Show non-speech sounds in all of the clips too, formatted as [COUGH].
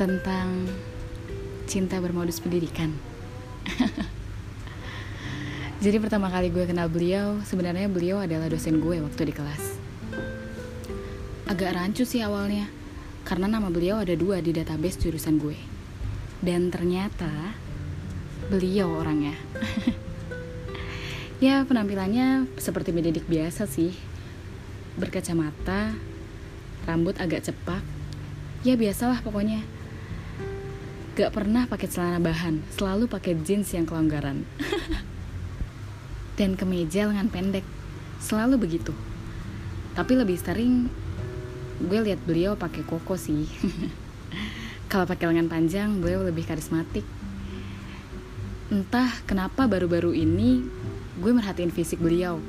tentang cinta bermodus pendidikan. [LAUGHS] Jadi pertama kali gue kenal beliau, sebenarnya beliau adalah dosen gue waktu di kelas. Agak rancu sih awalnya, karena nama beliau ada dua di database jurusan gue. Dan ternyata beliau orangnya. [LAUGHS] ya penampilannya seperti mendidik biasa sih. Berkacamata, rambut agak cepak. Ya biasalah pokoknya. Gak pernah pakai celana bahan, selalu pakai jeans yang kelonggaran. [LAUGHS] Dan kemeja lengan pendek, selalu begitu. Tapi lebih sering gue lihat beliau pakai koko sih. [LAUGHS] Kalau pakai lengan panjang, beliau lebih karismatik. Entah kenapa baru-baru ini gue merhatiin fisik beliau.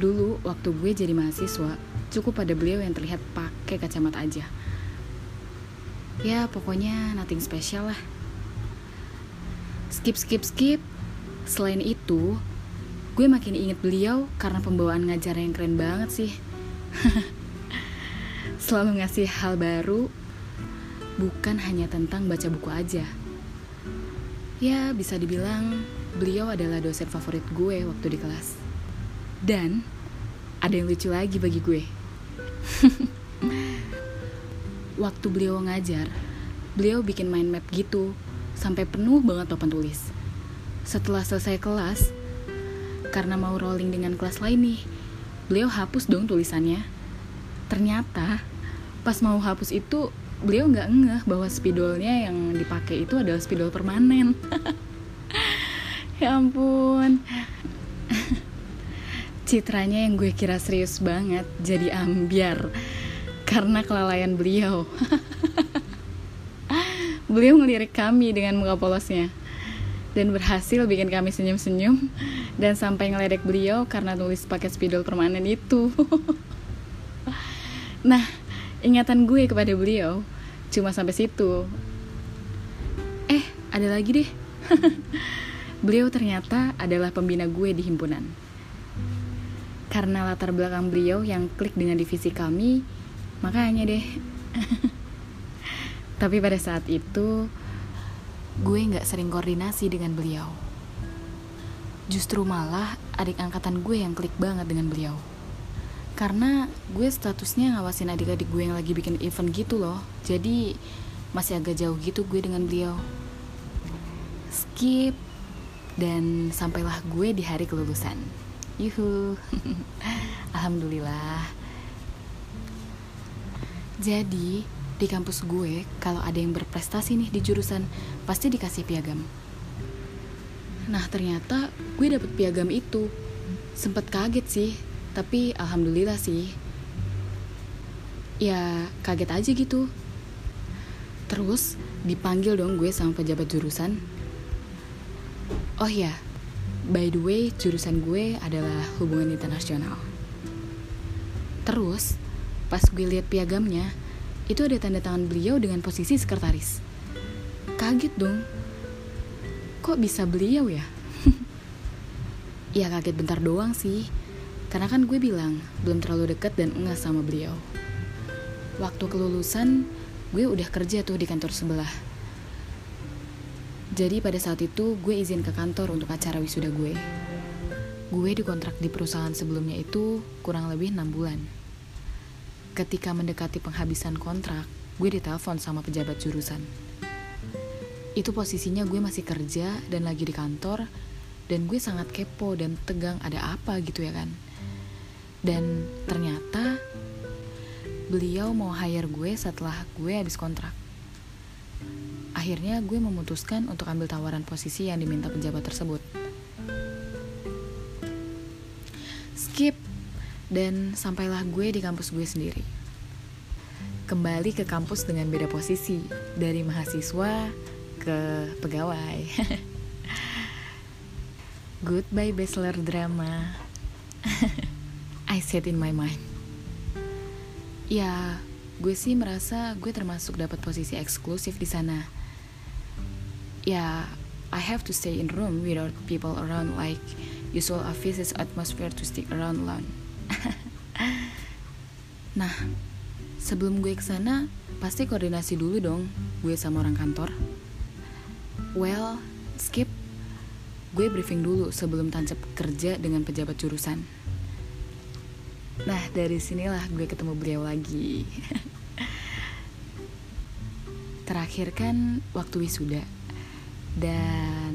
Dulu waktu gue jadi mahasiswa, cukup pada beliau yang terlihat pakai kacamata aja. Ya pokoknya nothing special lah. Skip skip skip. Selain itu, gue makin inget beliau karena pembawaan ngajar yang keren banget sih. [LAUGHS] Selalu ngasih hal baru, bukan hanya tentang baca buku aja. Ya, bisa dibilang beliau adalah dosen favorit gue waktu di kelas. Dan ada yang lucu lagi bagi gue. [LAUGHS] waktu beliau ngajar, beliau bikin mind map gitu, sampai penuh banget papan tulis. Setelah selesai kelas, karena mau rolling dengan kelas lain nih, beliau hapus dong tulisannya. Ternyata, pas mau hapus itu, beliau nggak ngeh bahwa spidolnya yang dipakai itu adalah spidol permanen. [LAUGHS] ya ampun. [LAUGHS] Citranya yang gue kira serius banget jadi ambiar karena kelalaian beliau. beliau ngelirik kami dengan muka polosnya dan berhasil bikin kami senyum-senyum dan sampai ngeledek beliau karena tulis paket spidol permanen itu. nah, ingatan gue kepada beliau cuma sampai situ. Eh, ada lagi deh. beliau ternyata adalah pembina gue di himpunan. Karena latar belakang beliau yang klik dengan divisi kami, makanya deh. [LAUGHS] Tapi pada saat itu gue nggak sering koordinasi dengan beliau. Justru malah adik angkatan gue yang klik banget dengan beliau. Karena gue statusnya ngawasin adik-adik gue yang lagi bikin event gitu loh. Jadi masih agak jauh gitu gue dengan beliau. Skip. Dan sampailah gue di hari kelulusan. Yuhu. [LAUGHS] Alhamdulillah jadi, di kampus gue, kalau ada yang berprestasi nih di jurusan, pasti dikasih piagam. Nah, ternyata gue dapet piagam itu. Sempet kaget sih, tapi alhamdulillah sih. Ya, kaget aja gitu. Terus, dipanggil dong gue sama pejabat jurusan. Oh ya, by the way, jurusan gue adalah hubungan internasional. Terus, Pas gue lihat piagamnya, itu ada tanda tangan beliau dengan posisi sekretaris. Kaget dong. Kok bisa beliau ya? [LAUGHS] ya kaget bentar doang sih. Karena kan gue bilang belum terlalu dekat dan enggak sama beliau. Waktu kelulusan, gue udah kerja tuh di kantor sebelah. Jadi pada saat itu gue izin ke kantor untuk acara wisuda gue. Gue dikontrak di perusahaan sebelumnya itu kurang lebih 6 bulan. Ketika mendekati penghabisan kontrak, gue ditelepon sama pejabat jurusan. Itu posisinya gue masih kerja dan lagi di kantor, dan gue sangat kepo dan tegang ada apa gitu ya kan. Dan ternyata beliau mau hire gue setelah gue habis kontrak. Akhirnya gue memutuskan untuk ambil tawaran posisi yang diminta pejabat tersebut. Skip dan sampailah gue di kampus gue sendiri. Kembali ke kampus dengan beda posisi, dari mahasiswa ke pegawai. [LAUGHS] Goodbye bachelor drama. [LAUGHS] I said in my mind. Ya, gue sih merasa gue termasuk dapat posisi eksklusif di sana. Ya, I have to stay in room without people around like usual offices atmosphere to stick around alone. [LAUGHS] nah, sebelum gue ke sana, pasti koordinasi dulu dong gue sama orang kantor. Well, skip. Gue briefing dulu sebelum tancap kerja dengan pejabat jurusan. Nah, dari sinilah gue ketemu beliau lagi. [LAUGHS] Terakhir kan waktu wisuda. Dan